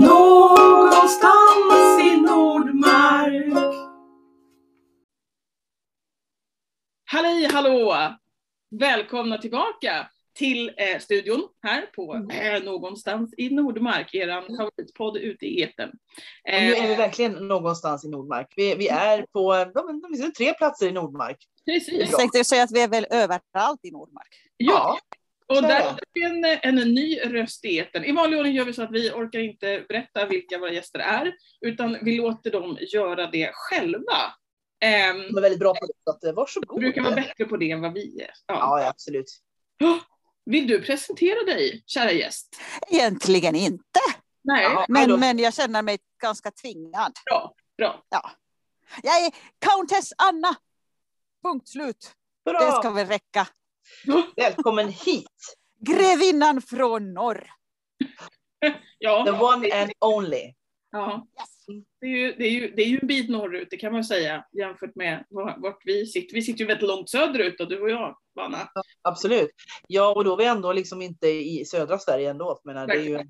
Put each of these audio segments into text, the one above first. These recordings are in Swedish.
Någonstans i Nordmark. Halli hallå! Välkomna tillbaka till eh, studion här på eh, någonstans i Nordmark, eran favoritpodd ute i etern. Och nu är vi verkligen någonstans i Nordmark. Vi, vi är på de, de, de, tre platser i Nordmark. Precis. Jag tänkte säga att vi är väl överallt i Nordmark. Ja, och är där det. vi en, en ny röst i etern. I vanlig ordning gör vi så att vi orkar inte berätta vilka våra gäster är, utan vi låter dem göra det själva. Ehm, De är väldigt bra på det, så att, eh, varsågod. brukar vara bättre på det än vad vi är. Ja. Ja, ja, absolut. Vill du presentera dig, kära gäst? Egentligen inte, Nej, Ja. men, men jag känner mig ganska tvingad. bra. bra. Jag är Countess Anna. Punkt slut. Det Bra! ska väl räcka. Välkommen hit! Grevinnan från norr. Ja, The one and only. ja. Yes. Det, är ju, det, är ju, det är ju en bit norrut, det kan man säga, jämfört med var- vart vi sitter. Vi sitter ju väldigt långt söderut, och du och jag, Anna. Absolut. Ja, och då är vi ändå liksom inte i södra Sverige ändå. Men det är ju en,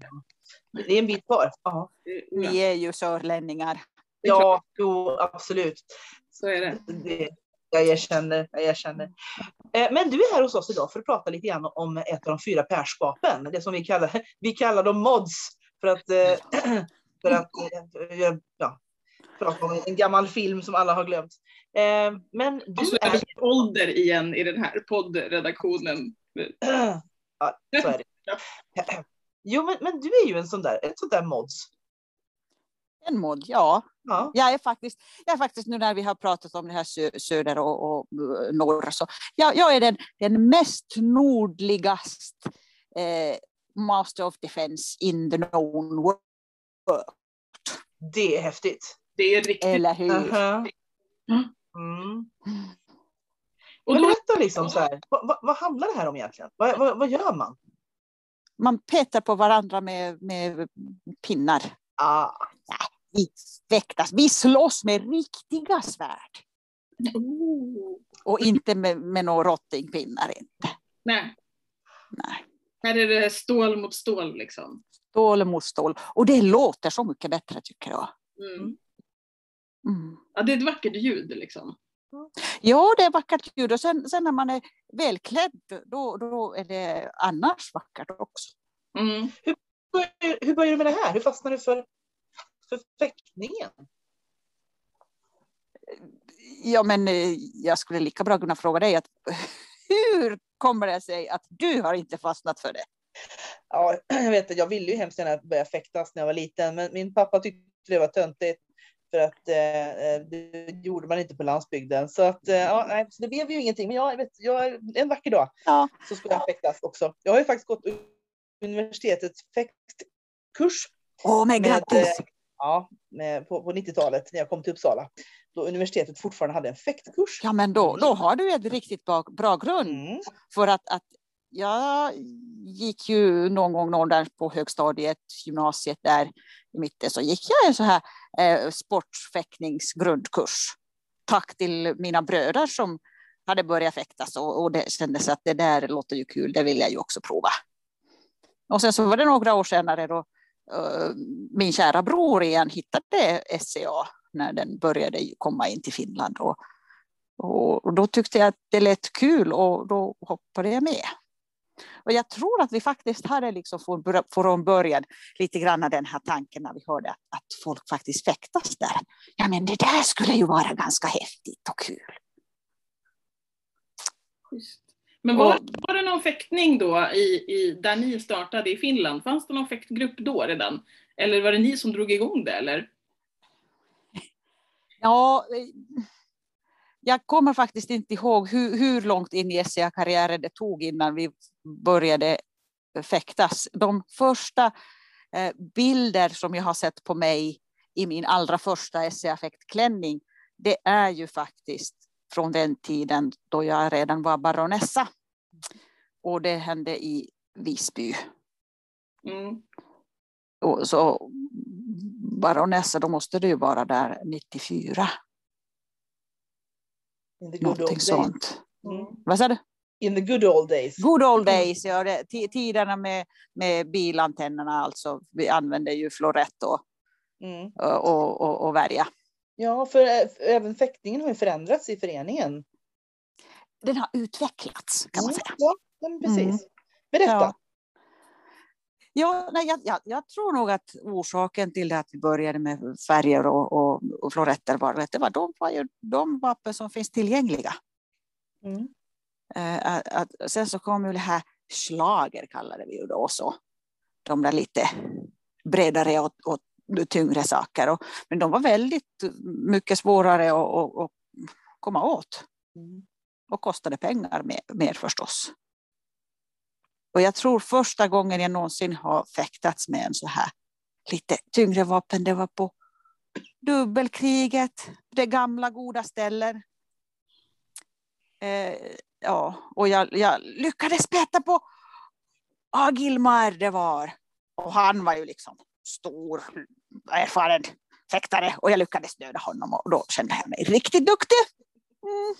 det är en bit kvar. Ja, Ni är ju sörlänningar. ja jo, absolut. Så är det. Det, jag erkänner. Jag erkänner. Eh, Men du är här hos oss idag för att prata lite grann om ett av de fyra pärskapen. Det som vi kallar, vi kallar dem mods. För att, eh, för att eh, ja, prata om en gammal film som alla har glömt. Men du Och så är är... vi ålder igen i den här poddredaktionen. Ja, så är det. Jo, men, men du är ju en sån där, ett sånt där mods. En mod, ja. Ja. Jag är faktiskt, jag är faktiskt nu när vi har pratat om det här sö, söder och, och eh, norr, så jag, jag är den, den mest nordligast eh, Master of Defense in the known world. Det är häftigt. Det är riktigt. Eller hur? Aha. Mm. Mm. Och då, berätta liksom så här, vad, vad, vad handlar det här om egentligen? Vad, vad, vad gör man? Man petar på varandra med, med pinnar. Ah, Vi väktas, vi slåss med riktiga svärd. oh, Och inte med, med några rottingpinnar. Inte. nej, Nej. här är det stål mot stål liksom. Stål mot stål. Och det låter så mycket bättre tycker jag. Mm. Mm. Ja, det är ett vackert ljud liksom. Ja, det är vackert ljud och sen, sen när man är välklädd då, då är det annars vackert också. Mm. hur, hur började du med det här? Hur fastnade du för, för fäktningen? Ja, men eh, jag skulle lika bra kunna fråga dig att hur kommer det sig att du har inte fastnat för det? Ja, jag vet att jag ville ju hemskt gärna börja fäktas när jag var liten, men min pappa tyckte det var töntigt. För att eh, det gjorde man inte på landsbygden. Så att, eh, ja, nej, så det blev ju ingenting. Men jag vet, jag, en vacker dag Ja. så ska jag fäktas också. Jag har ju faktiskt gått universitetets fäktkurs Åh, men Med, grattis! Ja, på, på 90-talet när jag kom till Uppsala. Då universitetet fortfarande hade en fäktkurs. Ja, men då, då har du ett riktigt bra, bra grund. Mm. För att, att jag gick ju någon gång någon där på högstadiet, gymnasiet där i mitten, så gick jag en så här eh, sportfäktningsgrundkurs. Tack till mina bröder som hade börjat fäktas och, och det kändes att det där låter ju kul, det vill jag ju också prova. Och sen så var det några år senare då Eh, min kära bror igen hittade SCA när den började komma in till Finland. Och, och, då tyckte jag att det lät kul och då hoppade jag med. Och jag tror att vi faktiskt hade liksom från, början lite grann av den här tanken när vi hörde att, att folk faktiskt fäktas där. Ja, men det där skulle ju vara ganska häftigt och kul. Just. Men var, var det någon fäktning då i, i, där ni startade i Finland? Fanns det någon fäktgrupp då redan? Eller var det ni som drog igång det eller? Ja, jag kommer faktiskt inte ihåg hur, hur långt in i SCA-karriären det tog innan vi började fäktas. De första eh, bilder som jag har sett på mig i min allra första SCA-fäktklänning, det är ju faktiskt från den tiden då jag redan var baronessa. Och det hände i Visby. Mm. Och så baronessa, då måste det ju vara där 94. In the good Någonting sånt. Mm. Vad sa du? In the good old days. Good old days, ja, det, tiderna med, med bilantennerna alltså. Vi använde ju florett och, Mm. och, och, och värja. Ja, för eh, även fäktningen har ju förändrats i föreningen. Den har utvecklats kan man Mm, säga. Ja, men precis. Mm. Berätta. Ja. Ja, nej, jag, jag, jag tror nog att orsaken till det att vi började med färger och, och, och floretter var att det var de, var ju de vapen som finns tillgängliga. Mm. Eh, att, att, sen så kom ju det här slager kallade vi ju då så. De där lite bredare och, och tyngre saker. Och, men de var väldigt mycket svårare att komma åt. Mm. Och kostade pengar mer, mer förstås. Och jag tror första gången jag någonsin har fäktats med en så här lite tyngre vapen, det var på dubbelkriget, det gamla goda ställen. Eh, ja, och jag, jag lyckades peta på Agilmar det var. Och han var ju liksom stor, erfaren fäktare och jag lyckades döda honom och då kände jag mig riktigt duktig. Mm,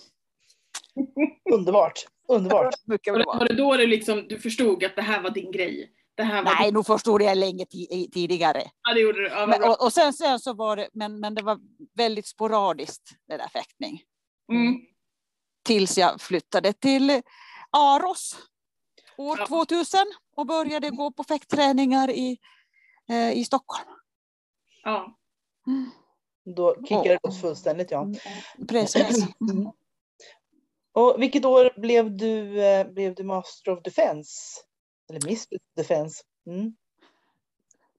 Underbart. Underbart. mycket Var det, bra. var det då du, liksom, du förstod att det här var din grej? Det här var Nej, din... nu förstod jag länge ti- tidigare. Ja, det gjorde du. Ja, Men, och, och sen, sen så var det, men, men det var väldigt sporadiskt det där fäktning. Mm. Tills jag flyttade till Aros år Ja. 2000 och började gå på fäktträningar i, eh, i Stockholm. Ja. Mm, Då kickade det loss fullständigt. Ja. precis. Mm. Och vilket år blev du, eh, blev du Master of Defense? Eller Miss Defense? Mm.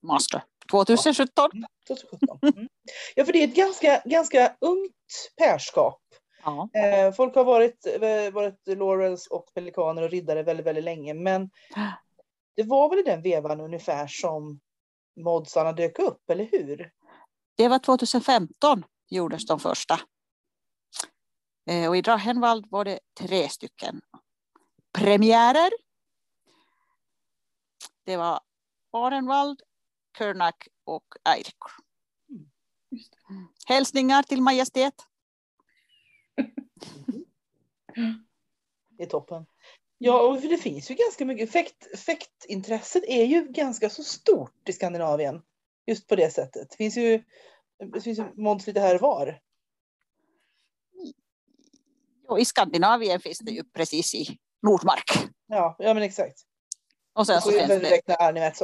Master 2017. 2017. Mm. Ja, för det är ett ganska, ganska ungt pärskap. Ja. Eh, folk har varit, eh, varit Laurels och pelikaner och riddare väldigt, väldigt länge. Men det var väl i den vevan ungefär som modsarna dök upp, eller hur? Det var 2015 gjordes de första. Eh, Och i Drachenwald var det tre stycken premiärer. Det var Arenwald, Körnak och Eirikur. Hälsningar till Majestät. Det är toppen. Ja, och det finns ju ganska mycket. Fäkt, fäktintresset är ju ganska så stort i Skandinavien. Just på det sättet. Det finns ju, det finns ju mods lite här och var. Och I Skandinavien finns det ju precis i Nordmark. Ja, ja men exakt. Och sen så finns det...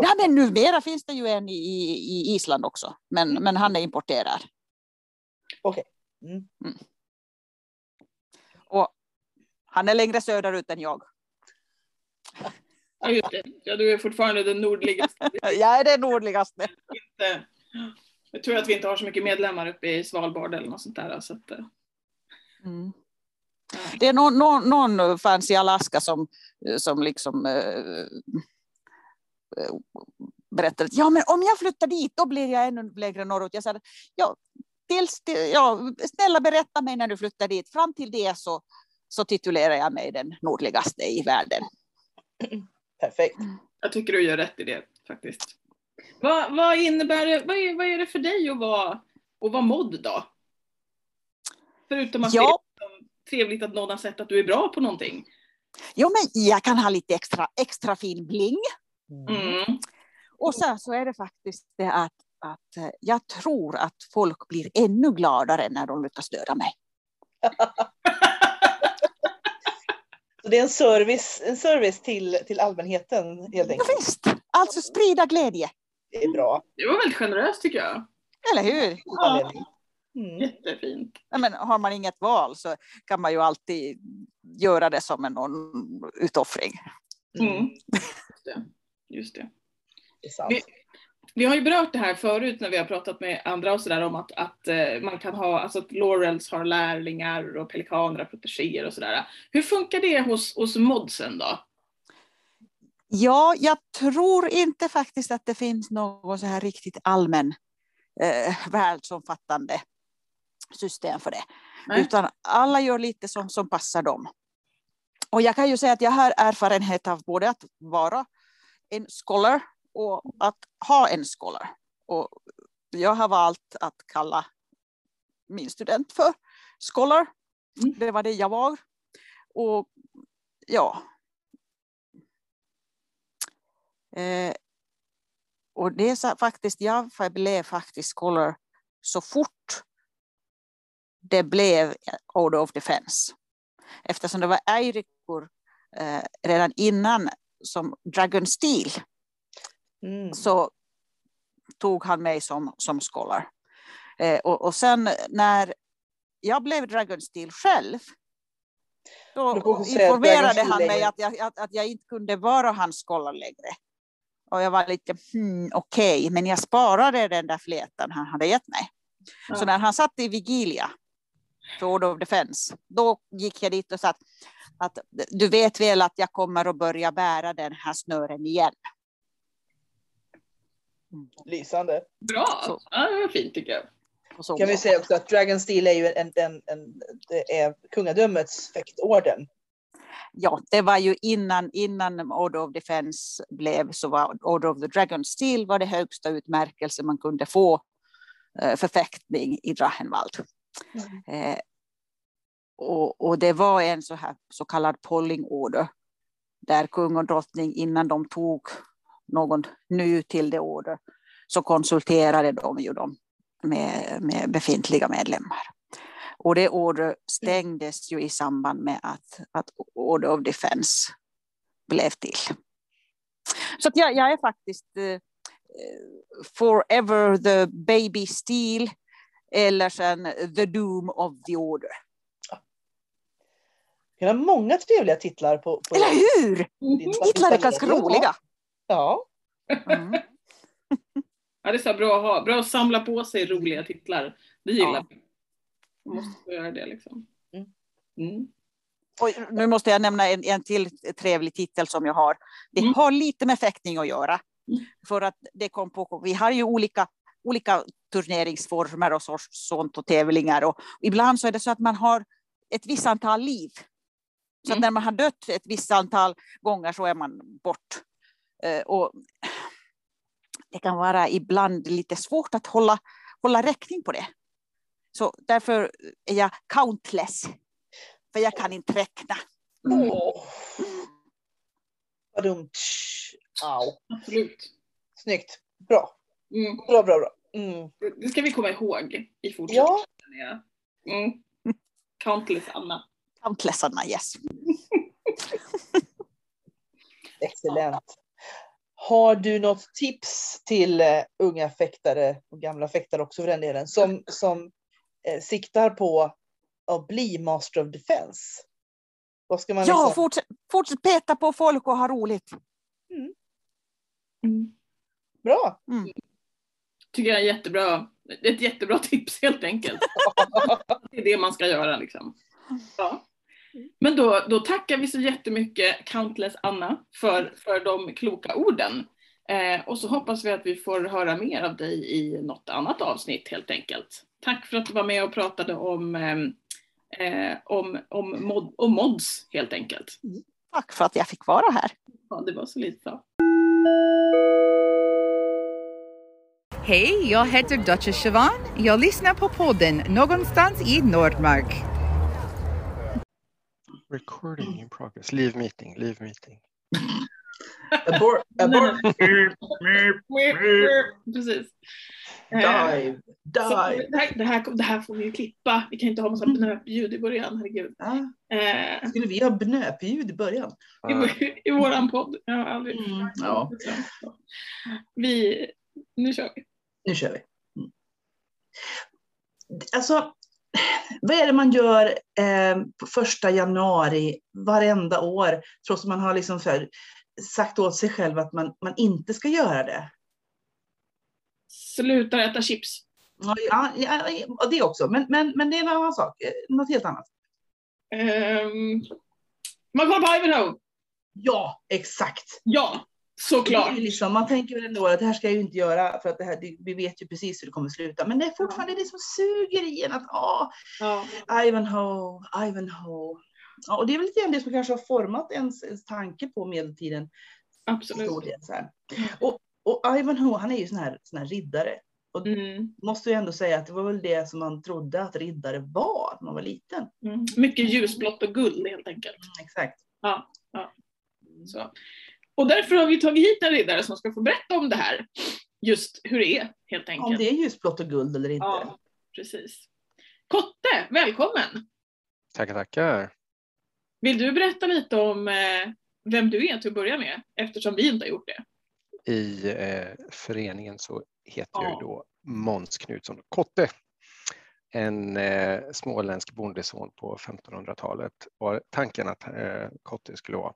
Ja, men numera finns det ju en i, i, Island också. Men, men han är importerad. Mm. Och han är längre söderut än jag. Ja, just det. Ja, du är fortfarande den nordligaste. Jag är den nordligaste. Inte- Jag tror att vi inte har så mycket medlemmar uppe i Svalbard eller något sånt där. Så att, eh, Mm. Det är någon, någon, någon fanns i Alaska som, som liksom äh, berättade att ja, men om jag flyttar dit då blir jag ännu längre norrut. Jag sa ja, tills, till, ja, snälla berätta mig när du flyttar dit. Fram till det så, så titulerar jag mig den nordligaste i världen. Perfekt. Jag tycker du gör rätt i det faktiskt. Vad, vad innebär det, vad är, vad är det för dig att vara, att vara mod då? Förutom att Ja. Trevligt att någon har sett att du är bra på någonting. Jo, men jag kan ha lite extra, extra fin bling. Mm. Och sen så är det faktiskt det att, att eh, jag tror att folk blir ännu gladare när de lyckas döda mig. Så det är en service, en service till, till allmänheten helt Ja, enkelt. visst, alltså sprida glädje. Det är bra. Det var väldigt generöst tycker jag. Eller hur? Ja, Mm. jättefint. Ja, men har man inget val så kan man ju alltid göra det som en utoffring. Mm. Just det. Just det. Det. Vi, vi har ju berört det här förut när vi har pratat med andra och sådär om att, att eh, man kan ha, alltså att Laurels har lärlingar och pelikaner har protegéer och sådär. Hur funkar det hos, hos modsen då? Ja, jag tror inte faktiskt att det finns någon så här riktigt allmän eh, världsomfattande system för det. Nej. Utan alla gör lite som, som passar dem. Och jag kan ju säga att jag har erfarenhet av både att vara en scholar och att ha en scholar. Och jag har valt att kalla min student för scholar. Mm. Det var det jag var. Och ja. Eh, och det är så, faktiskt, jag blev faktiskt scholar så fort det blev Order of Defense. Eftersom det var Eirikor eh, redan innan som Dragon Steel Mm. så tog han mig som, som scholar. Eh, och, och sen när jag blev Dragon Steel själv då informerade han mig att jag, att, att jag inte kunde vara hans scholar längre. Och jag var lite, hmm, okej, men jag sparade den där flätan han hade gett mig. Ja. Så när han satt i Vigilia för Order of Defense, då gick jag dit och sa att, att du vet väl att jag kommer att börja bära den här snören igen. Lysande. Bra, Så. ja, det var fint tycker jag. Och så Kan vi säga också att Dragon Steel är ju en, en, en, det är kungadömets fäktorden. Ja, det var ju innan, innan Order of Defense blev så var Order of the Dragon Steel var det högsta utmärkelse man kunde få eh, för fäktning i Drachenwald. Mm. Eh, och, och det var en så, här, så kallad polling order där kung och drottning innan de tog någon ny till det order så konsulterade de ju dem med, med befintliga medlemmar. Och det order stängdes ju i samband med att, att Order of Defense blev till. Så att jag, jag är faktiskt uh, forever the baby steel eller sen the doom of the order. Det har många trevliga titlar på, på Eller hur? din Titlar är ganska Ja. roliga. Ja, Mm. Ja, det är så bra att ha. Bra att samla på sig roliga titlar. Det gillar Ja. vi. Man måste få göra det liksom. Mm. Mm. Och nu måste jag nämna en, en till trevlig titel som jag har. Det Mm. har lite med fäktning att göra. Mm. För att det kom på, vi har ju olika, olika turneringsformer och så, sånt och tävlingar. Och ibland så är det så att man har ett visst antal liv. Så Mm. när man har dött ett visst antal gånger så är man bort. Eh, Och det kan vara ibland lite svårt att hålla, hålla räkning på det. Så därför är jag countless. För jag kan inte räkna. Åh. Vad dumt. Absolut. Snyggt. Bra. Mm. Bra, bra, bra. Mm. Det- ska vi komma ihåg i fortsättningen. Ja, Mm. Countless Anna. Countless Anna, yes. excellent. Har du något tips till eh, unga fäktare och gamla fäktare också för den delen som, som eh, siktar på att bli Master of Defense? Vad ska man Ja, liksom... fortsätt, fortsätt peta på folk och ha roligt. Mm. Bra! Tycker jag är jättebra. Ett jättebra tips helt enkelt. det är det man ska göra liksom. Ja. Men då, då tackar vi så jättemycket Countless Anna för, för de kloka orden. Eh, och så hoppas vi att vi får höra mer av dig i något annat avsnitt helt enkelt. Tack för att du var med och pratade om, ehm, eh, om, om, mod, om mods helt enkelt. Tack för att jag fick vara här. Ja, det var så lite. Hej, jag heter Duchess Siobhan. Jag lyssnar på podden Någonstans i Nordmark. Recording in progress. Leave meeting, leave meeting. Abort, abort, Precis. Eh, dive, dive. det, här, det, här, det här får vi ju klippa. Vi kan inte ha massa bnöpljud i början, herregud. Ja, Eh, skulle vi ha bnöpljud i början? i, vår- I våran podd. Jag har aldrig Mm, ja. Vi, nu kör vi. Nu kör vi. Mm. Alltså, vad är det man gör eh, på första januari varenda år, trots att man har liksom här, sagt åt sig själv att man, man inte ska göra det? Slutar äta chips. Ja, ja, ja, det också, men, men, men det är en annan sak, något helt annat. Um, man kollar på Ivanhoe. Ja, exakt. Ja, såklart. liksom, man tänker väl ändå att det här ska jag ju inte göra, för att det här, det, vi vet ju precis hur det kommer sluta. Men det är fortfarande det som suger i en att, ah, Ja. Ivanhoe, Ivanhoe. Ja, och det är väl lite grann det som kanske har format ens, ens tanke på medeltiden. Absolut. Del, så här. Och, och Ivanhoe, han är ju sån här, sån här riddare. Och Mm, måste ju ändå säga att det var väl det som man trodde att riddare var när man var liten. mm. Mycket ljusblått och guld helt enkelt. Mm, exakt. Ja, ja. Så. Och därför har vi tagit hit en riddare som ska få berätta om det här. Just hur det är helt enkelt. Om det är ljusblått och guld eller inte. Ja, precis. Kotte, välkommen! Tackar, tackar. Vill du berätta lite om eh, vem du är till att börja med? Eftersom vi inte har gjort det. I eh, föreningen så heter jag Ja. ju då Måns Knutsson Kotte. En eh, småländsk bondeson på 1500-talet var tanken att eh, Kotte skulle vara.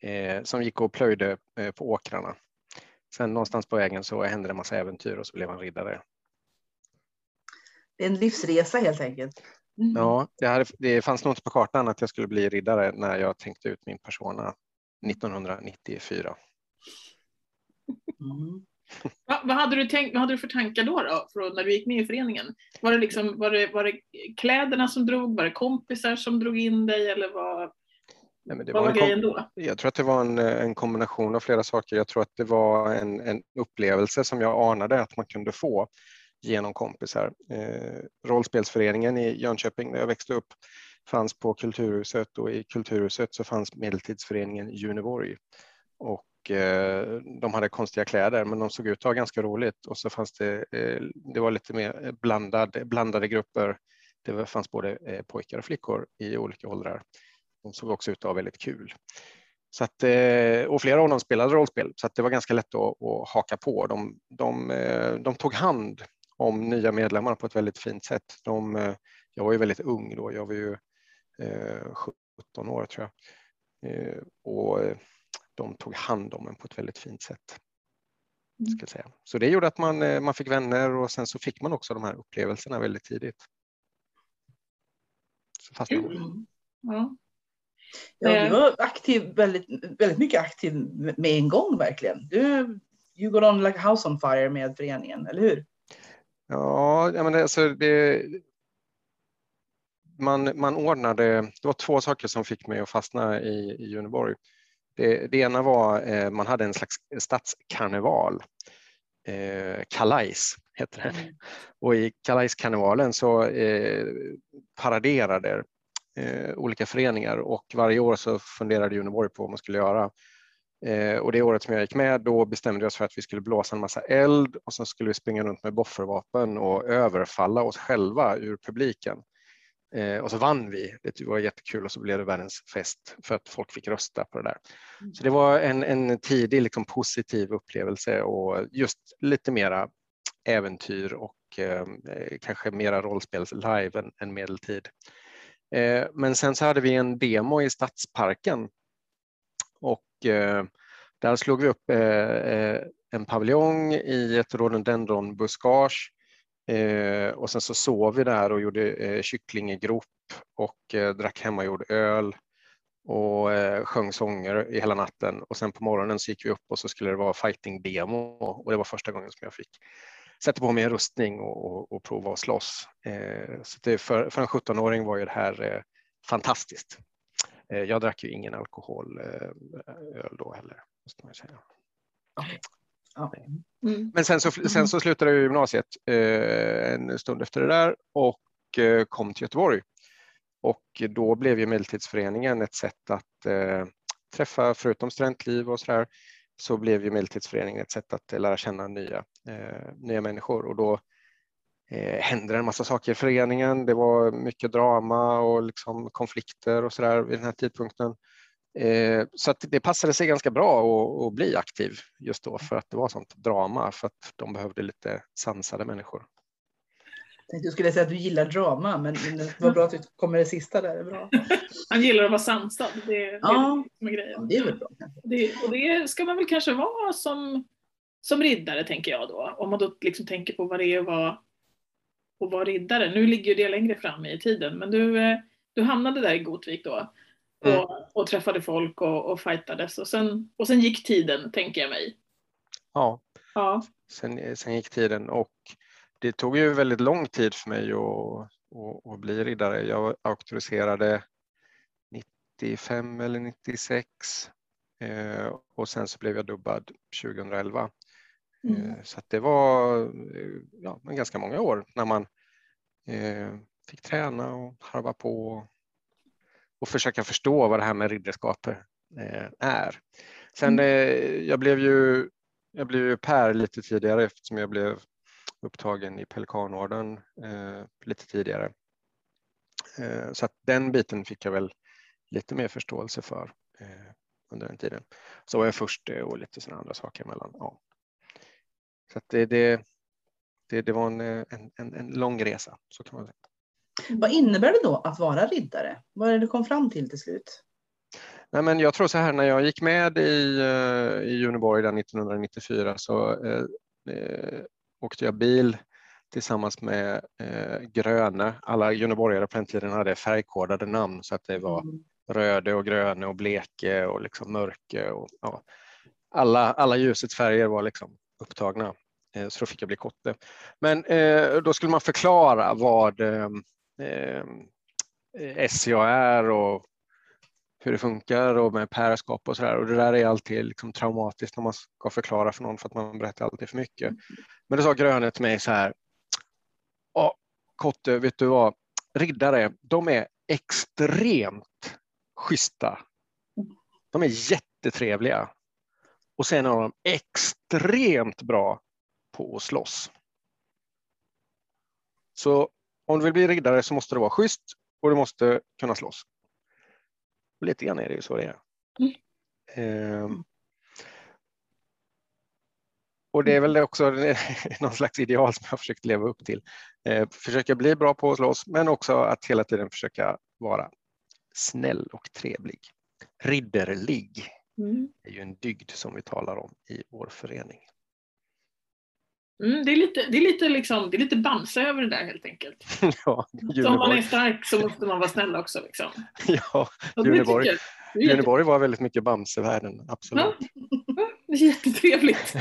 Eh, som gick och plöjde eh, på åkrarna. Sen någonstans på vägen så hände det en massa äventyr och så blev han riddare. Det är en livsresa helt enkelt. Mm. Ja, det, hade, det fanns nog inte på kartan att jag skulle bli riddare när jag tänkte ut min persona 1994. Mm. Va, vad, hade du tänkt, vad hade du för tankar då, då för, när du gick med i föreningen? Var det, liksom, var, det, var det kläderna som drog? Var det kompisar som drog in dig? Eller vad, Nej, men det vad var var grejen då? Jag tror att det var en, en kombination av flera saker. Jag tror att det var en, en upplevelse som jag anade att man kunde få genom kompisar. Eh, rollspelsföreningen i Jönköping där jag växte upp fanns på Kulturhuset och i Kulturhuset så fanns medeltidsföreningen Juneborg. Och eh, de hade konstiga kläder men de såg ut att ha ganska roligt och så fanns det, eh, det var lite mer blandad, blandade grupper. Det fanns både eh, pojkar och flickor i olika åldrar. De såg också ut att ha väldigt kul. Så att, eh, och flera av dem spelade rollspel, så det var ganska lätt att, att haka på. De, de, eh, de tog hand om nya medlemmar på ett väldigt fint sätt. De, eh, jag var ju väldigt ung då, jag var ju eh, 17 år tror jag. Och de tog hand om en på ett väldigt fint sätt. Ska jag säga. Så det gjorde att man, man fick vänner och sen så fick man också de här upplevelserna väldigt tidigt. Så fastnade man. Mm. Ja. Ja, du var aktiv, väldigt, väldigt mycket aktiv med en gång verkligen. Du, you got on like a house on fire med föreningen, eller hur? Ja, ja men alltså det, man, man ordnade, det var två saker som fick mig att fastna i, i Juneborg. Det, det ena var eh, man hade en slags stadskarneval, eh, Kalajs heter det. Och i Kalajskarnevalen så eh, paraderade eh, olika föreningar och varje år så funderade Juneborg på vad man skulle göra. Eh, och det året som jag gick med då bestämde vi oss för att vi skulle blåsa en massa eld och så skulle vi springa runt med boffervapen och överfalla oss själva ur publiken. Eh, och så vann vi. Det var jättekul och så blev det världens fest för att folk fick rösta på det där. Så det var en, en tidig liksom, positiv upplevelse och just lite mera äventyr och eh, kanske mera rollspels live än, än medeltid. Eh, men sen så hade vi en demo i Stadsparken. Och eh, där slog vi upp eh, en paviljong i ett rhododendronbuskage. Och sen så sov vi där och gjorde kycklingegrop och drack hemmagjord öl och sjöng sånger i hela natten. Och sen på morgonen så gick vi upp och så skulle det vara fighting-demo och det var första gången som jag fick sätta på mig en rustning och, och, och prova att slåss. Eh, så det för, för en 17-åring var ju det här eh, fantastiskt. Eh, jag drack ju ingen alkohol eh, öl då heller. Måste man säga. Ja. Mm. Men sen så, sen så slutade jag i gymnasiet eh, en stund efter det där och eh, kom till Göteborg. Och då blev ju Medeltidsföreningen ett sätt att eh, träffa, förutom studentliv och sådär, så blev ju Medeltidsföreningen ett sätt att lära känna nya, eh, nya människor. Och då eh, hände det en massa saker i föreningen. Det var mycket drama och liksom konflikter och sådär vid den här tidpunkten. Eh, så att det passade sig ganska bra att, att bli aktiv just då för att det var sånt drama för att de behövde lite sansade människor. Jag tänkte du skulle säga att du gillar drama, men, men det var bra att du kom med det sista där. Det är bra. Han gillar att vara sansad. Det, det är Ja. det som är grejen. Ja, det är väl bra. Det, och det ska man väl kanske vara som, som riddare, tänker jag då. Om man då liksom tänker på vad det är att vara, att vara riddare. Nu ligger ju det längre fram i tiden, men du, eh, du hamnade där i Gotvik då. Och, Mm. och träffade folk och, och fightades. Och sen, och sen gick tiden, tänker jag mig. Ja, Ja. sen, sen gick tiden och det tog ju väldigt lång tid för mig att, att, att bli riddare. Jag auktoriserade 95 eller 96 eh, och sen så blev jag dubbad 2011. Mm. Eh, Så det var eh, ja, ganska många år när man eh, fick träna och harva på. och försöka förstå vad det här med ridderskap eh, är. Sen, eh, jag blev ju jag blev ju Per lite tidigare eftersom jag blev upptagen i Pelikanorden eh, lite tidigare. Eh, så att den biten fick jag väl lite mer förståelse för eh, under den tiden. Så var jag först och lite sådana andra saker emellan. Ja. Så det, det, det, det var en, en, en, lång resa, så kan man säga. Vad innebär det då att vara riddare? Vad är det du kom fram till till slut? Nej, men jag tror så här, när jag gick med i, i Uniborg 1994 så eh, åkte jag bil tillsammans med eh, Gröne. Alla Uniborgare på den tiden hade färgkodade namn så att det var mm. Röde och Gröne och Bleke och liksom Mörke. Och, ja. alla, alla ljusets färger var liksom upptagna. Eh, så då fick jag bli kotte. Men eh, då skulle man förklara vad eh, SCA är och hur det funkar och med pärskap och så där. Och det där är alltid liksom traumatiskt när man ska förklara för någon för att man berättar alltid för mycket. Men då sa Gröne till mig så här. Ja, Kotte, vet du vad? Riddare, de är extremt schyssta. De är jättetrevliga. Och sen är de extremt bra på att slåss. Så om du vill bli riddare så måste du vara schysst och du måste kunna slåss. Och lite grann är det ju så det är. Mm. Eh, och det är väl också någon slags ideal som jag försökt leva upp till. Eh, försöka bli bra på att slåss, men också att hela tiden försöka vara snäll och trevlig. Ridderlig mm. är ju en dygd som vi talar om i vår förening. Mm, det, är lite, det, är lite liksom, det är lite Bamse över det där helt enkelt. ja, så om man är stark så måste man vara snäll också. Liksom. ja, Juneborg, Juneborg var väldigt mycket Bamse-världen, absolut. Ja, det är jättetrevligt.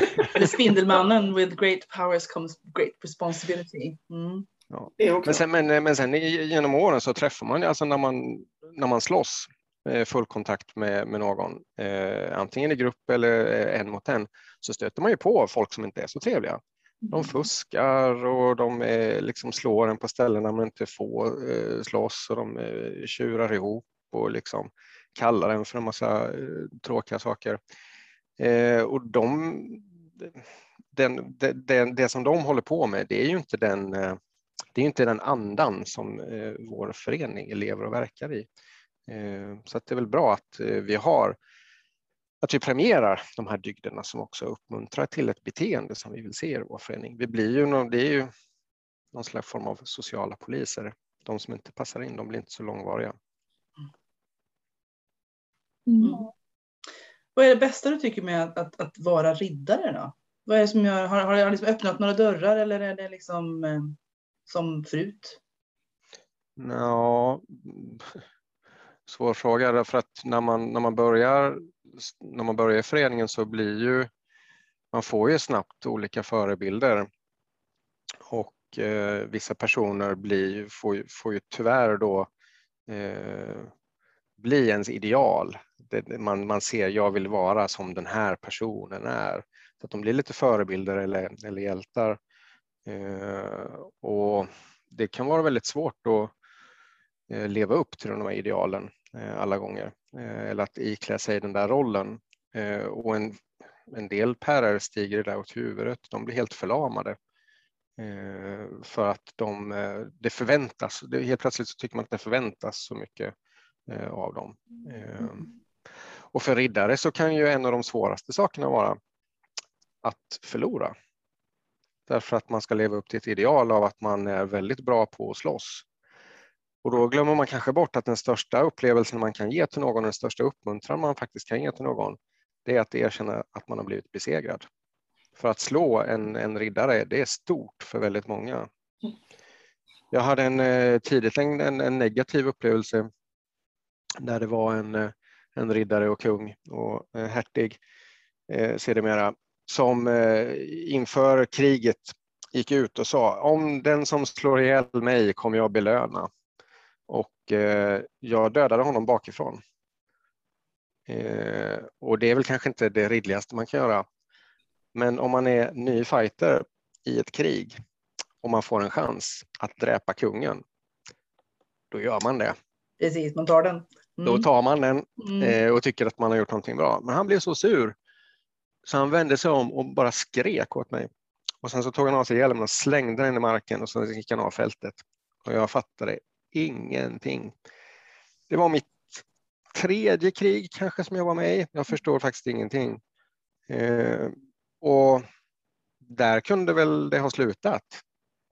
Spindelmannen with great powers comes great responsibility. Mm. Ja. Men, sen, men, men sen genom åren så träffar man, alltså när man, när man slåss, eh, full kontakt med, med någon, eh, antingen i grupp eller eh, en mot en, så stöter man ju på folk som inte är så trevliga. De mm. fuskar och de är, liksom slår en på ställen där man inte får eh, slåss och de eh, tjurar ihop och liksom kallar en för en massa eh, tråkiga saker. Eh, och de, den, den, det som de håller på med, det är ju inte den, eh, det är inte den andan som eh, vår förening lever och verkar i. Eh, så det är väl bra att vi har att vi premierar de här dygderna som också uppmuntrar till ett beteende som vi vill se i vår förening. Vi blir ju, det är ju någon slags form av sociala poliser. De som inte passar in, de blir inte så långvariga. Mm. Vad är det bästa du tycker med att, att, att, vara riddare då? Vad är det som gör, har, har det liksom öppnat några dörrar eller är det liksom eh, som förut? Ja, svår fråga därför att när man, när man börjar när man börjar i föreningen så blir ju man får ju snabbt olika förebilder och eh, vissa personer blir, får, får ju tyvärr då eh, bli ens ideal. Det, man, man ser, jag vill vara som den här personen är. Så att de blir lite förebilder eller, eller hjältar. Eh, och det kan vara väldigt svårt att eh, leva upp till de här idealen Eh, alla gånger. Eh, eller att iklä sig den där rollen. Eh, och en, en del pärer stiger det där åt huvudet, de blir helt förlamade. För att de, det förväntas, det, helt plötsligt så tycker man att det förväntas så mycket av dem. Och för riddare så kan ju en av de svåraste sakerna vara att förlora. Därför att man ska leva upp till ett ideal av att man är väldigt bra på att slåss. Och då glömmer man kanske bort att den största upplevelsen man kan ge till någon, den största uppmuntran man faktiskt kan ge till någon, det är att erkänna att man har blivit besegrad. För att slå en, en riddare, det är stort för väldigt många. Jag hade en, eh, tidigt en, en, en negativ upplevelse där det var en, eh, en riddare och kung och eh, hertig eh, sedermera som eh, inför kriget gick ut och sa om den som slår ihjäl mig kommer jag belöna och eh, jag dödade honom bakifrån. Eh, och det är väl kanske inte det ridligaste man kan göra. Men om man är ny fighter i ett krig och man får en chans att dräpa kungen, då gör man det. Precis, man tar den. Då Mm. tar man den Mm. eh, och tycker att man har gjort någonting bra. Men han blev så sur så han vände sig om och bara skrek åt mig. Och sen så tog han av sig hjälmen och slängde den i marken och så gick han av fältet. Och jag fattade ingenting. Det var mitt tredje krig kanske som jag var med i. Jag förstår faktiskt ingenting. Eh, och där kunde väl det ha slutat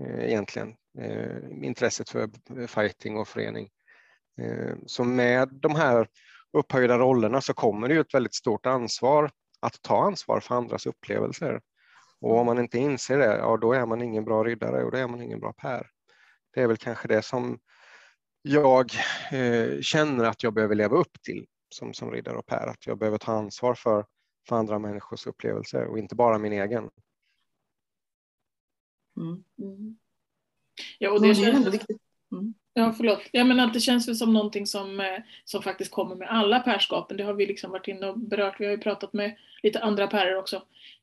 eh, egentligen. Eh, intresset för fighting och förening. Eh, så med de här upphöjda rollerna så kommer det ju ett väldigt stort ansvar att ta ansvar för andras upplevelser. Och om man inte inser det, ja då är man ingen bra riddare och då är man ingen bra Per. Det är väl kanske det som jag eh, känner att jag behöver leva upp till som, som riddare och Per, att jag behöver ta ansvar för, för andra människors upplevelser och inte bara min egen. Mm. Mm. Ja, och Och det det är ändå känns, viktigt. ja, förlåt. Ja, men att det känns väl som någonting som, eh, som faktiskt kommer med alla pärskapen. Det har vi liksom varit inne och berört. Vi har ju pratat med lite andra pärer också.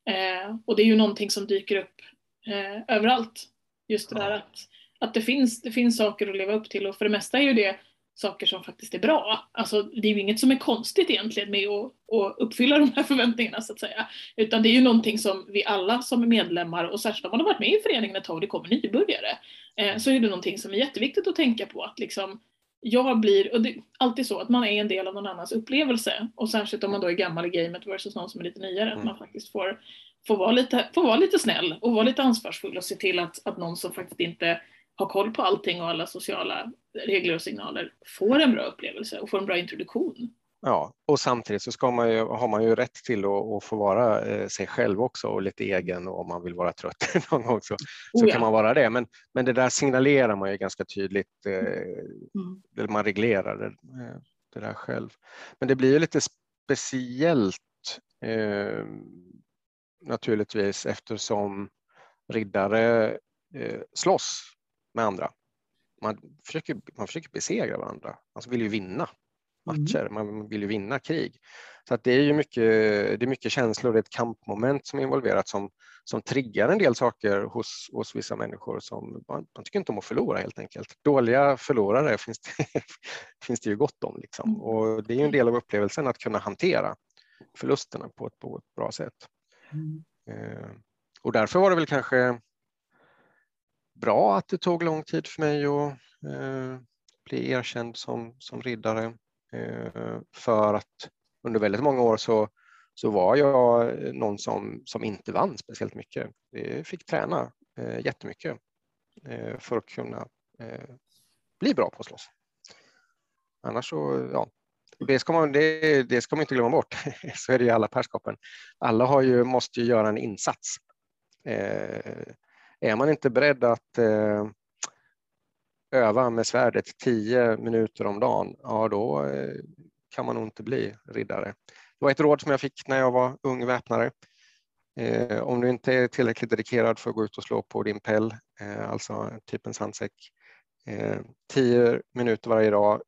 Eh, och det är ju någonting som dyker upp eh, överallt. Just det där Ja. att, att det, finns, det finns saker att leva upp till och för det mesta är ju det saker som faktiskt är bra. Alltså det är ju inget som är konstigt egentligen med att, att uppfylla de här förväntningarna så att säga. Utan det är ju någonting som vi alla som är medlemmar och särskilt om man har varit med i föreningen ett tag och det kommer nybörjare. Eh, så är det någonting som är jätteviktigt att tänka på att liksom jag blir, och det är alltid så att man är en del av någon annans upplevelse och särskilt om man då är gammal i gamet versus någon som är lite nyare, att Mm. man faktiskt får, får, vara lite, får vara lite snäll och vara lite ansvarsfull och se till att, att någon som faktiskt inte har koll på allting och alla sociala regler och signaler får en bra upplevelse och får en bra introduktion. Ja, och samtidigt så ska man ju, har man ju rätt till att, att få vara eh, sig själv också och lite egen och om man vill vara trött någon gång så, Oh ja. kan man vara det. Men, men det där signalerar man ju ganska tydligt, eh, Mm. eller man reglerar det, eh, det där själv. Men det blir ju lite speciellt eh, naturligtvis eftersom riddare eh, slåss med andra. Man försöker, man försöker besegra varandra, man vill ju vinna matcher, man vill ju vinna krig. Så att det är ju mycket, det är mycket känslor, det är ett kampmoment som är involverat som, som triggar en del saker hos, hos vissa människor som man, man tycker inte om att förlora helt enkelt. Dåliga förlorare finns det, finns det ju gott om liksom. och det är ju en del av upplevelsen att kunna hantera förlusterna på ett, på ett bra sätt. Mm. Eh, och därför var det väl kanske bra att det tog lång tid för mig att eh, bli erkänd som, som riddare. Eh, för att under väldigt många år så, så var jag eh, någon som, som inte vann speciellt mycket. Jag fick träna eh, jättemycket eh, för att kunna eh, bli bra på att slåss. Annars så, ja, det ska man, det, det ska man inte glömma bort. Så är det i alla pärskapen. Alla har ju, måste ju göra en insats. Eh, är man inte beredd att eh, öva med svärdet 10 minuter om dagen, ja då eh, kan man nog inte bli riddare. Det var ett råd som jag fick när jag var ung väpnare. Eh, om du inte är tillräckligt dedikerad för att gå ut och slå på din pell, eh, alltså typ en sandsäck, eh, 10 minuter varje dag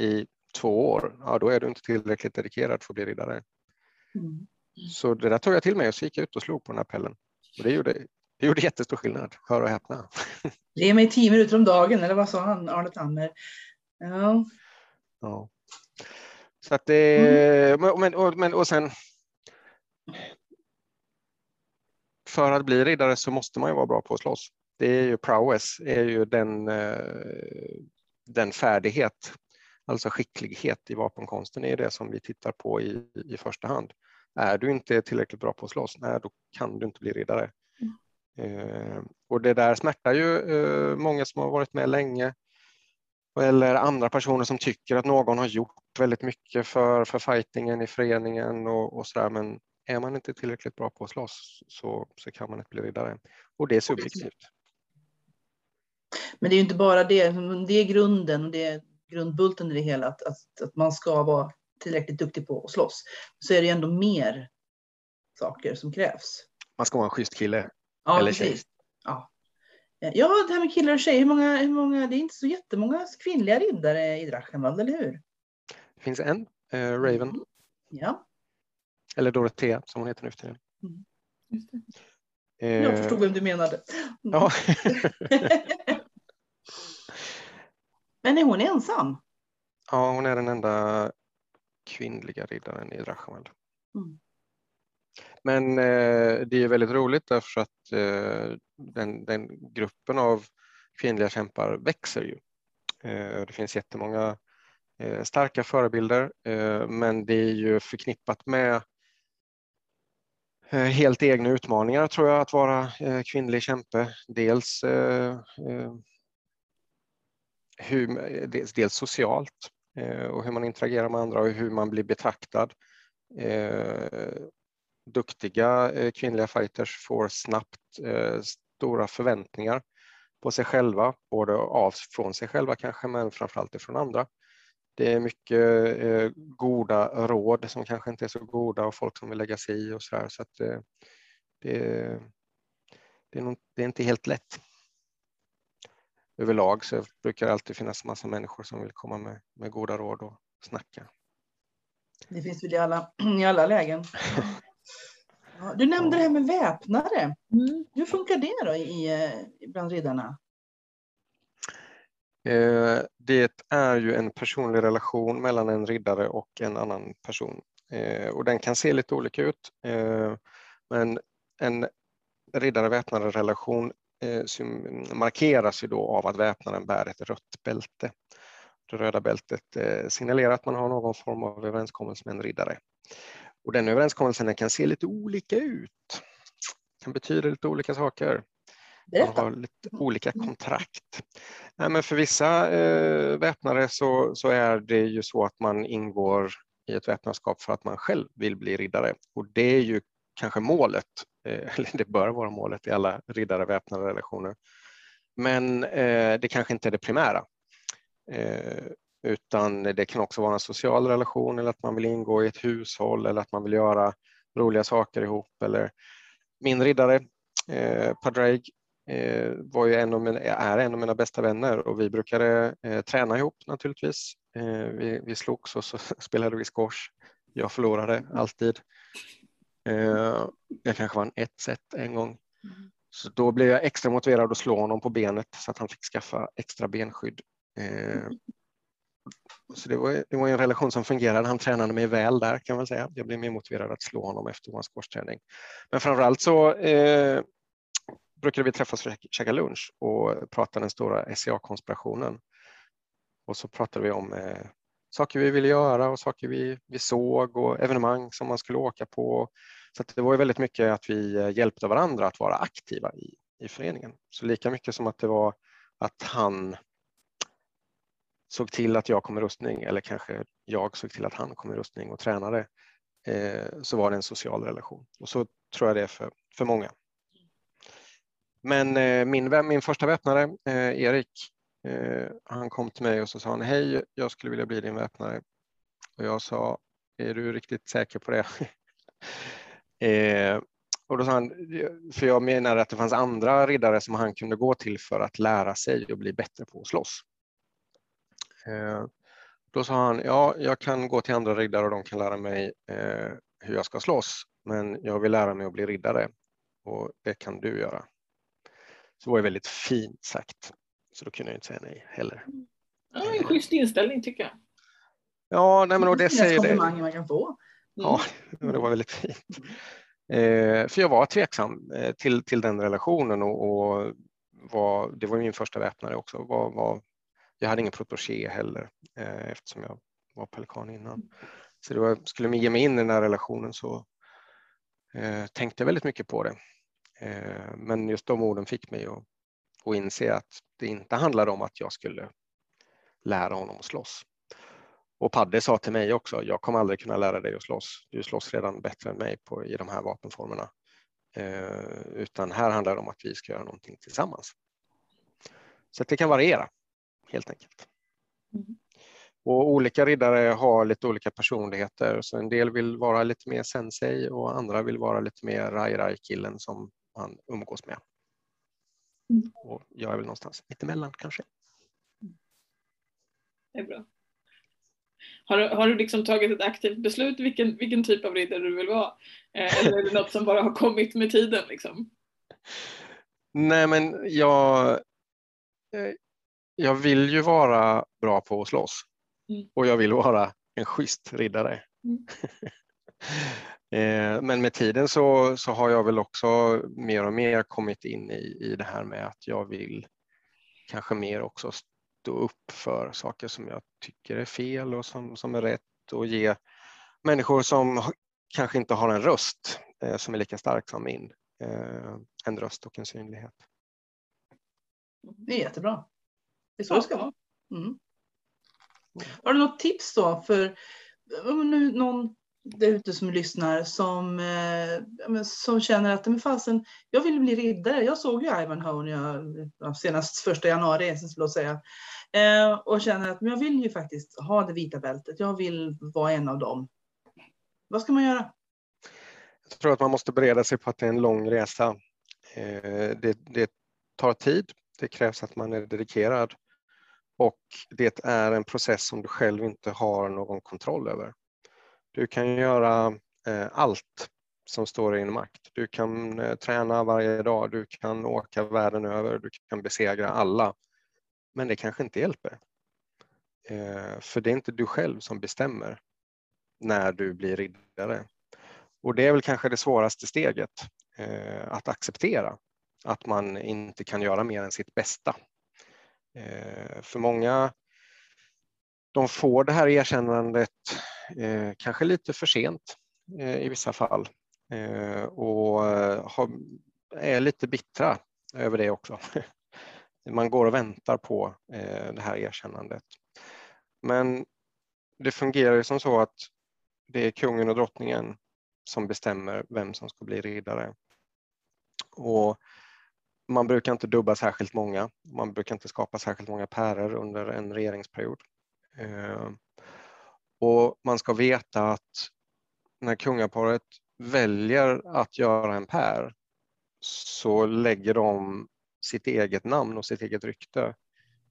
i två år, ja då är du inte tillräckligt dedikerad för att bli riddare. Mm. Så det där tog jag till mig och så gick jag ut och slog på den här pellen. Och det gjorde, det gjorde jättestor skillnad, hör och häpna. Ge mig tio minuter om dagen, eller vad sa han, Arne Tammer? Ja. Ja. Så att det, men, men, och, men, och sen för att bli riddare så måste man ju vara bra på att slåss. Det är ju prowess, är ju den, eh, den färdighet, alltså skicklighet i vapenkonsten är det som vi tittar på i, i första hand. Är du inte tillräckligt bra på att slåss, nej, då kan du inte bli riddare. Eh, och det där smärtar ju eh, många som har varit med länge eller andra personer som tycker att någon har gjort väldigt mycket för, för fightingen i föreningen och, och sådär. Men är man inte tillräckligt bra på att slåss så, så kan man inte bli riddare. Och det är subjektivt. Men det är ju inte bara det, det är grunden, det är grundbulten i det hela, att, att, att man ska vara tillräckligt duktig på att slåss. Så är det ju ändå mer saker som krävs. Man ska vara en schysst kille. Ja, Eller precis. tjej. Ja. ja, det här med killar och tjejer, hur många, hur många, det är inte så jättemånga kvinnliga riddare i Drachenwald, eller hur? Det finns en, eh, Raven, Ja, eller Dorothea som hon heter nu för tiden. Det. Eh, jag förstod vem du menade. Ja. Men är hon ensam? Ja, hon är den enda kvinnliga riddaren i Drachamel. Mm. Men eh, det är väldigt roligt därför att eh, den, den gruppen av kvinnliga kämpar växer ju. Eh, det finns jättemånga eh, starka förebilder, eh, men det är ju förknippat med eh, helt egna utmaningar tror jag att vara eh, kvinnlig kämpe. Dels, eh, eh hur, dels, dels socialt eh, och hur man interagerar med andra och hur man blir betraktad. Eh, Duktiga eh, kvinnliga fighters får snabbt eh, stora förväntningar på sig själva, både av från sig själva kanske, men framförallt ifrån andra. Det är mycket eh, goda råd som kanske inte är så goda och folk som vill lägga sig i och så här. Så att, eh, det, det, är nog, det är inte helt lätt. Överlag så brukar det alltid finnas massa människor som vill komma med, med goda råd och snacka. Det finns väl i alla, i alla lägen. Ja, du nämnde det här med väpnare. Hur funkar det då i, eh, bland riddarna? Eh, Det är ju en personlig relation mellan en riddare och en annan person Eh, och den kan se lite olika ut. Men en riddare-väpnare relation markeras ju då av att väpnaren bär ett rött bälte. Det röda bältet signalerar att man har någon form av överenskommelse med en riddare. Och den överenskommelsen kan se lite olika ut. kan betyda lite olika saker. Man har lite olika kontrakt. Nej, men för vissa eh, väpnare så, så är det ju så att man ingår i ett väpnarskap för att man själv vill bli riddare. Och det är ju kanske målet, eh, eller det bör vara målet i alla riddare-väpnade relationer. Men eh, det kanske inte är det primära. Eh, utan det kan också vara en social relation eller att man vill ingå i ett hushåll eller att man vill göra roliga saker ihop. Eller min riddare, eh, Padraig, eh, var ju en av mina, är en av mina bästa vänner och vi brukade eh, träna ihop naturligtvis. Eh, vi, vi slogs och så spelade vi squash. Jag förlorade alltid. Eh, jag kanske vann ett set en gång. Så då blev jag extra motiverad att slå honom på benet så att han fick skaffa extra benskydd. Eh, så det var, det var en relation som fungerade. Han tränade mig väl där kan man säga. Jag blev mer motiverad att slå honom efter vår squashträning. Men framförallt så eh, brukade vi träffas och att käka lunch och prata den stora SCA-konspirationen. Och så pratade vi om eh, saker vi ville göra och saker vi, vi såg och evenemang som man skulle åka på. Så att det var ju väldigt mycket att vi eh, hjälpte varandra att vara aktiva i, i föreningen. Så lika mycket som att det var att han såg till att jag kom i rustning eller kanske jag såg till att han kom i rustning och tränade eh, så var det en social relation. Och så tror jag det är för, för många. Men eh, min, min första väpnare, eh, Erik, eh, han kom till mig och så sa han, hej, jag skulle vilja bli din väpnare. Och jag sa, är du riktigt säker på det? eh, och då sa han, för jag menar att det fanns andra riddare som han kunde gå till för att lära sig och bli bättre på att slåss. Eh, då sa han, ja, jag kan gå till andra riddare och de kan lära mig eh, hur jag ska slåss, men jag vill lära mig att bli riddare och det kan du göra. Så det var ju väldigt fint sagt, så då kunde jag inte säga nej heller. Ja, en schysst inställning tycker jag. Ja, nej, men och det säger det. man kan få. Ja, det var väldigt fint. Eh, för jag var tveksam till, till den relationen och, och var, det var min första väpnare också. Var, var, jag hade ingen protégé heller eh, eftersom jag var pelikan innan. Så det var, skulle man ge mig in i den här relationen så eh, tänkte jag väldigt mycket på det. Eh, men just de orden fick mig att, att inse att det inte handlade om att jag skulle lära honom att slåss. Och Padde sa till mig också, jag kommer aldrig kunna lära dig att slåss. Du slåss redan bättre än mig på, i de här vapenformerna. Eh, utan här handlar det om att vi ska göra någonting tillsammans. Så det kan variera helt enkelt. Mm. Och olika riddare har lite olika personligheter, så en del vill vara lite mer sensei och andra vill vara lite mer rai-rai-killen som man umgås med. Mm. Och jag är väl någonstans mittemellan kanske. Det är bra. Har du, har du liksom tagit ett aktivt beslut vilken, vilken typ av riddare du vill vara? Eh, eller är det något som bara har kommit med tiden? Liksom? Nej, men jag, eh, jag vill ju vara bra på att slåss. Mm. och jag vill vara en schysst riddare. Mm. Eh, Men med tiden så, så har jag väl också mer och mer kommit in i, i det här med att jag vill kanske mer också stå upp för saker som jag tycker är fel och som, som är rätt och ge människor som kanske inte har en röst eh, som är lika stark som min, eh, en röst och en synlighet. Det är jättebra. Det är så det ska vara. Mm. Har du något tips då för om nu någon där ute som lyssnar som, eh, ja, som känner att men fasen, jag vill bli riddare. Jag såg ju Ivanhoe jag, ja, senast första januari, skulle jag säga. Eh, och känner att men jag vill ju faktiskt ha det vita bältet. Jag vill vara en av dem. Vad ska man göra? Jag tror att man måste bereda sig på att det är en lång resa. Eh, Det, det tar tid, det krävs att man är dedikerad och det är en process som du själv inte har någon kontroll över. Du kan göra eh, allt som står i din makt. Du kan eh, träna varje dag, du kan åka världen över, du kan besegra alla. Men det kanske inte hjälper. Eh, För det är inte du själv som bestämmer när du blir riddare. Och det är väl kanske det svåraste steget, eh, att acceptera att man inte kan göra mer än sitt bästa. Eh, för många, de får det här erkännandet eh, kanske lite för sent eh, i vissa fall eh, och eh, har, är lite bittra över det också. Man går och väntar på eh, det här erkännandet. Men det fungerar ju som så att det är kungen och drottningen som bestämmer vem som ska bli riddare. Och man brukar inte dubba särskilt många. Man brukar inte skapa särskilt många pärer under en regeringsperiod. Eh, och man ska veta att när kungaparet väljer att göra en pär så lägger de sitt eget namn och sitt eget rykte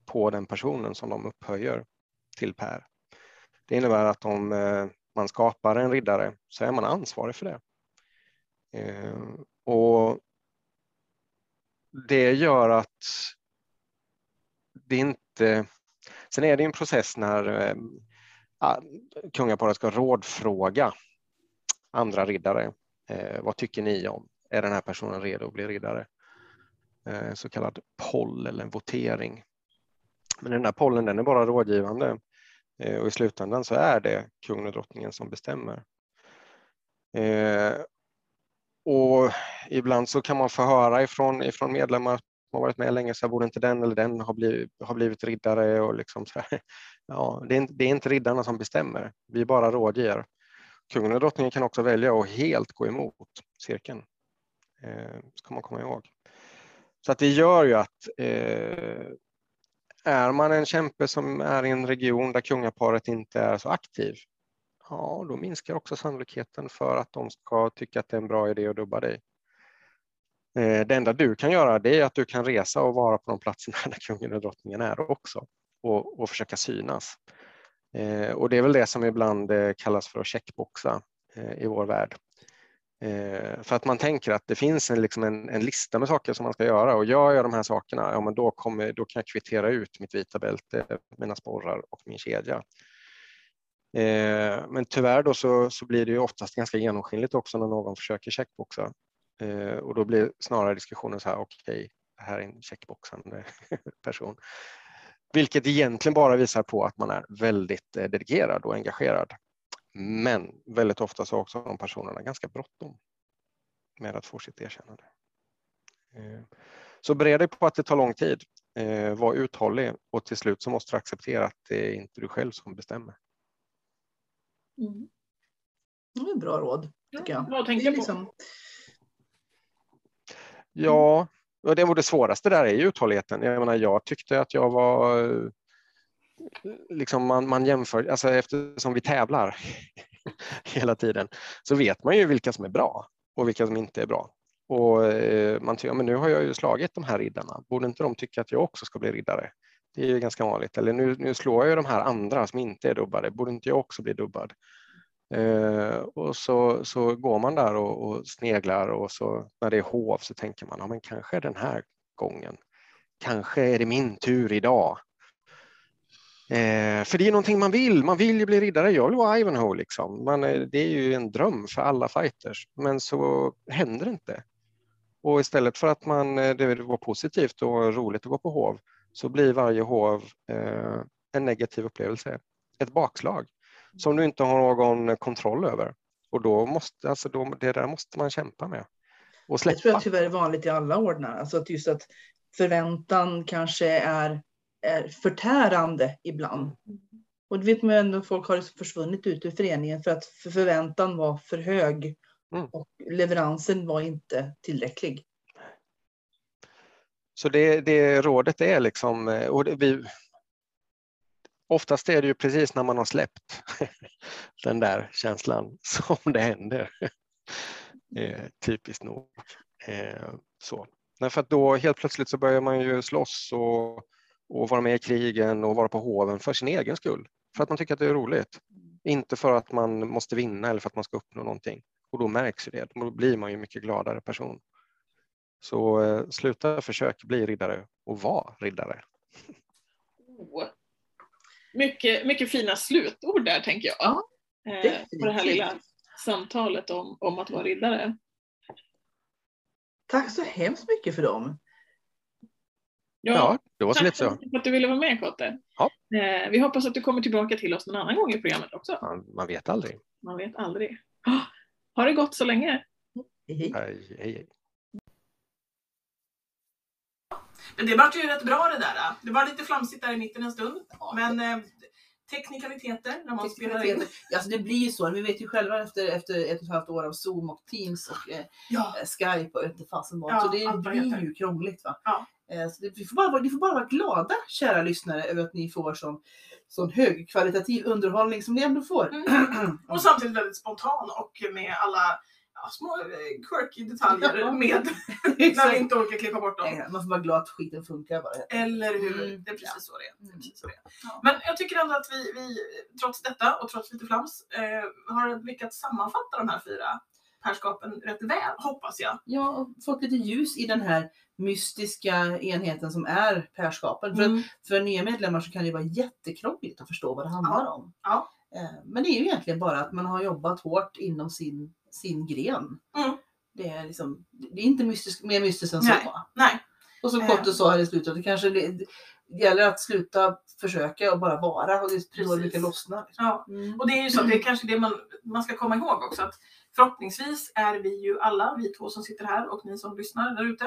på den personen som de upphöjer till pär. Det innebär att om eh, man skapar en riddare så är man ansvarig för det. Eh, och det gör att det inte... Sen är det en process när eh, kungaparet ska rådfråga andra riddare. Eh, vad tycker ni om? Är den här personen redo att bli riddare? En så kallad poll eller en votering. Men den här pollen den är bara rådgivande och i slutändan så är det kungen och drottningen som bestämmer. Och ibland så kan man få höra ifrån, ifrån medlemmar som har varit med länge, så här, borde inte den eller den ha blivit, ha blivit riddare? Och liksom så här. Ja, det, är, inte- det är inte riddarna som bestämmer, vi bara rådger. Kungen och drottningen kan också välja att helt gå emot cirkeln. Eh, ska man komma ihåg. Så att det gör ju att eh, är man en kämpe som är i en region där kungaparet inte är så aktiv, ja, då minskar också sannolikheten för att de ska tycka att det är en bra idé att dubba dig. Eh, det enda du kan göra det är att du kan resa och vara på de platserna där kungen och drottningen är också och, och försöka synas. Eh, och det är väl det som ibland eh, kallas för att checkboxa i vår värld. För att man tänker att det finns en, liksom en, en lista med saker som man ska göra och gör jag de här sakerna, ja men då, kommer, då kan jag kvittera ut mitt vita bälte, mina sporrar och min kedja. Eh, Men tyvärr då så, så blir det ju oftast ganska genomskinligt också när någon försöker checkboxa. Eh, Och då blir snarare diskussionen så här, okej, det här är en checkboxande person. Vilket egentligen bara visar på att man är väldigt eh, dedikerad och engagerad. Men väldigt ofta så har också de personerna ganska bråttom med att få sitt erkännande. Eh, så bered dig på att det tar lång tid. Eh, var uthållig och till slut så måste du acceptera att det är inte du själv som bestämmer. Mm. Det är bra råd, tycker jag. Vad Det är liksom, Ja, och det, och det svåraste där är ju uthålligheten. Jag menar, jag tyckte att jag var eh, liksom man, man jämför, alltså eftersom vi tävlar hela tiden så vet man ju vilka som är bra och vilka som inte är bra. Och eh, man tycker, ja, men nu har jag ju slagit de här riddarna, borde inte de tycka att jag också ska bli riddare? Det är ju ganska vanligt. Eller nu, nu slår jag ju de här andra som inte är dubbade, borde inte jag också bli dubbad? Eh, och så, så går man där och, och sneglar och så när det är hov så tänker man, ja men kanske den här gången, kanske är det min tur idag. Eh, för det är någonting man vill. Man vill ju bli riddare. Jag vill vara Ivanhoe. Liksom. Man, eh, det är ju en dröm för alla fighters. Men så händer det inte. Och istället för att man, eh, det var positivt och roligt att gå på hov så blir varje hov eh, en negativ upplevelse. Ett bakslag som du inte har någon kontroll över. Och då måste, alltså då, det där måste man kämpa med. Och Det släppa. tror jag tyvärr är vanligt i alla ordnar. Alltså att just att förväntan kanske är, är förtärande ibland. Och det vet man ju ändå, folk har försvunnit ut ur föreningen för att för förväntan var för hög Mm. och leveransen var inte tillräcklig. Så det, det rådet är liksom, eh, och det, vi, oftast är det ju precis när man har släppt den där känslan som det händer. Eh, typiskt nog. Eh, så. Nej, för att då helt plötsligt så börjar man ju slåss och, och vara med i krigen och vara på hoven för sin egen skull. För att man tycker att det är roligt. Inte för att man måste vinna eller för att man ska uppnå någonting. Och då märks ju det. Då blir man ju en mycket gladare person. Så eh, sluta försök bli riddare och var riddare. Oh. Mycket, mycket fina slutord där tänker jag. Ja, eh, på det här lilla samtalet om, om att vara riddare. Tack så hemskt mycket för dem. Ja, det var så tack lite så mycket för att du ville vara med Kotte. Ja. Eh, vi hoppas att du kommer tillbaka till oss någon annan gång i programmet också. Man, man vet aldrig. Man vet aldrig. Ah, Har det gått så länge? Hej. Hej, hej, hej. Men det vart ju rätt bra det där. Det var lite flamsigt där i mitten en stund. Men eh, teknikaliteter när man spelar in. Alltså det blir ju så. Vi vet ju själva efter, efter ett och ett halvt år av Zoom och Teams och eh, Ja, Skype och inte fasen vad. Ja, så det blir heter. ju krångligt. Va? Ja. Eh, så det, vi, får bara, ni får bara vara glada, kära lyssnare, över att ni får sån, sån högkvalitativ underhållning som ni ändå får. Mm. och samtidigt väldigt spontan och med alla ja, små eh, quirky detaljer Ja. med när vi inte orkar klippa bort dem. Eh, Man får vara glad att skiten funkar bara. Eller hur? Mm. Det är precis så det är. Mm. precis så det är. Ja. Men jag tycker ändå att vi, vi trots detta och trots lite flams eh, har lyckats sammanfatta de här fyra pärskapen rätt väl, hoppas jag. Ja, och fått lite ljus i den här mystiska enheten som är pärskapen. För, Mm. att för nya medlemmar så kan det vara jättekrångligt att förstå vad det handlar om. Ja. Eh, Men det är ju egentligen bara att man har jobbat hårt inom sin, sin gren. Mm. Det, är liksom, det är inte mystisk, mer mystiskt än Nej. så. Nej, Och som Eh. Kotte sa här i slutet, det kanske det, det gäller att sluta försöka och bara vara. Och det är då det brukar lossna. Liksom. ja. Mm. Och det är ju så, det är kanske det man, man ska komma ihåg också att förhoppningsvis är vi ju alla, vi två som sitter här och ni som lyssnar där ute,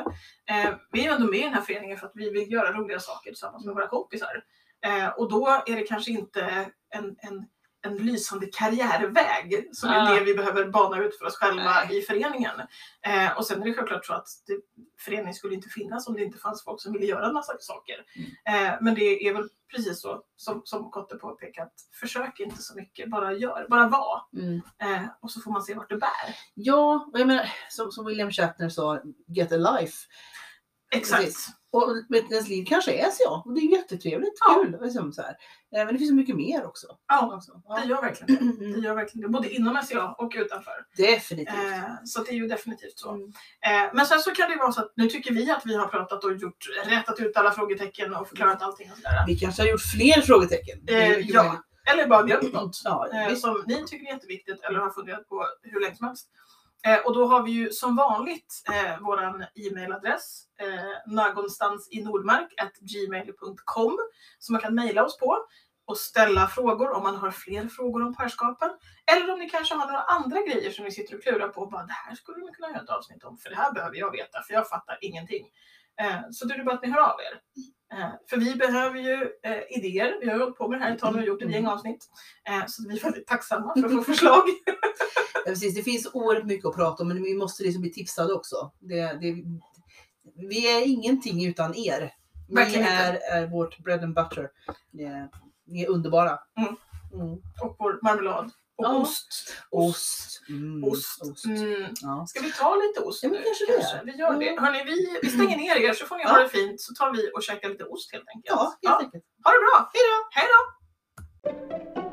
eh, vi är ju ändå med i den här föreningen för att vi vill göra roliga saker tillsammans med våra kompisar. Eh, och då är det kanske inte en, en, en lysande karriärväg som är Ah. det vi behöver bana ut för oss själva Nej. i föreningen. Eh, och sen är det självklart så att det, föreningen skulle inte finnas om det inte fanns folk som ville göra en massa saker. Eh, men det är väl precis så som, som Kotte påpekat, försök inte så mycket, bara gör, bara var. Mm. Eh, och så får man se vart det bär. Ja, och jag menar, som, som William Shatner sa, get a life. Exakt. Precis. Och ens liv kanske är så. Och det är jättetrevligt, Ja. kul. Liksom så här. Eh, Men det finns så mycket mer också. Ja, Alltså, det ja. gör verkligen det. Det Mm. gör verkligen det, både inom SCA och utanför. Definitivt. Eh, så det är ju definitivt så. Mm. Eh, men sen så kan det ju vara så att nu tycker vi att vi har pratat och gjort, rätat ut alla frågetecken och förklarat allting och sådär. Vi kanske har gjort fler frågetecken. Det Eh, ja. Eller bara glömt något. ja eh, som ni tycker är jätteviktigt eller har funderat på hur länge som helst. Eh, och då har vi ju som vanligt eh, våran e-mailadress eh, någonstansinordmark.gmail.com som man kan mejla oss på och ställa frågor om man har fler frågor om pärskapen. Eller om ni kanske har några andra grejer som ni sitter och klurar på och bara det här skulle man kunna göra ett avsnitt om för det här behöver jag veta för jag fattar ingenting. Eh, så då är det bara att ni hör av er. Eh, för vi behöver ju eh, idéer. Vi har hållit på med det här ett tag nu och gjort ett gäng avsnitt. Eh, så vi är väldigt tacksamma för att få förslag. Ja, precis. Det finns oerhört mycket att prata om men vi måste liksom bli tipsade också. Det, det, vi är ingenting utan er. Ni Verkligen inte. är, är vårt bread and butter. Ni- Ni är underbara. Mm. Mm. och vår marmelad. Och Ja. ost. Ost. Mm. Ost. Mm. Ja. Ska vi ta lite ost Ja, men nu? kanske. Vi gör det. Ja. Hörni, vi, vi stänger ner er så får ni Ja. ha det fint så tar vi och käkar lite ost helt enkelt. Ja, helt enkelt. Ha det bra! Hej då! Hej då!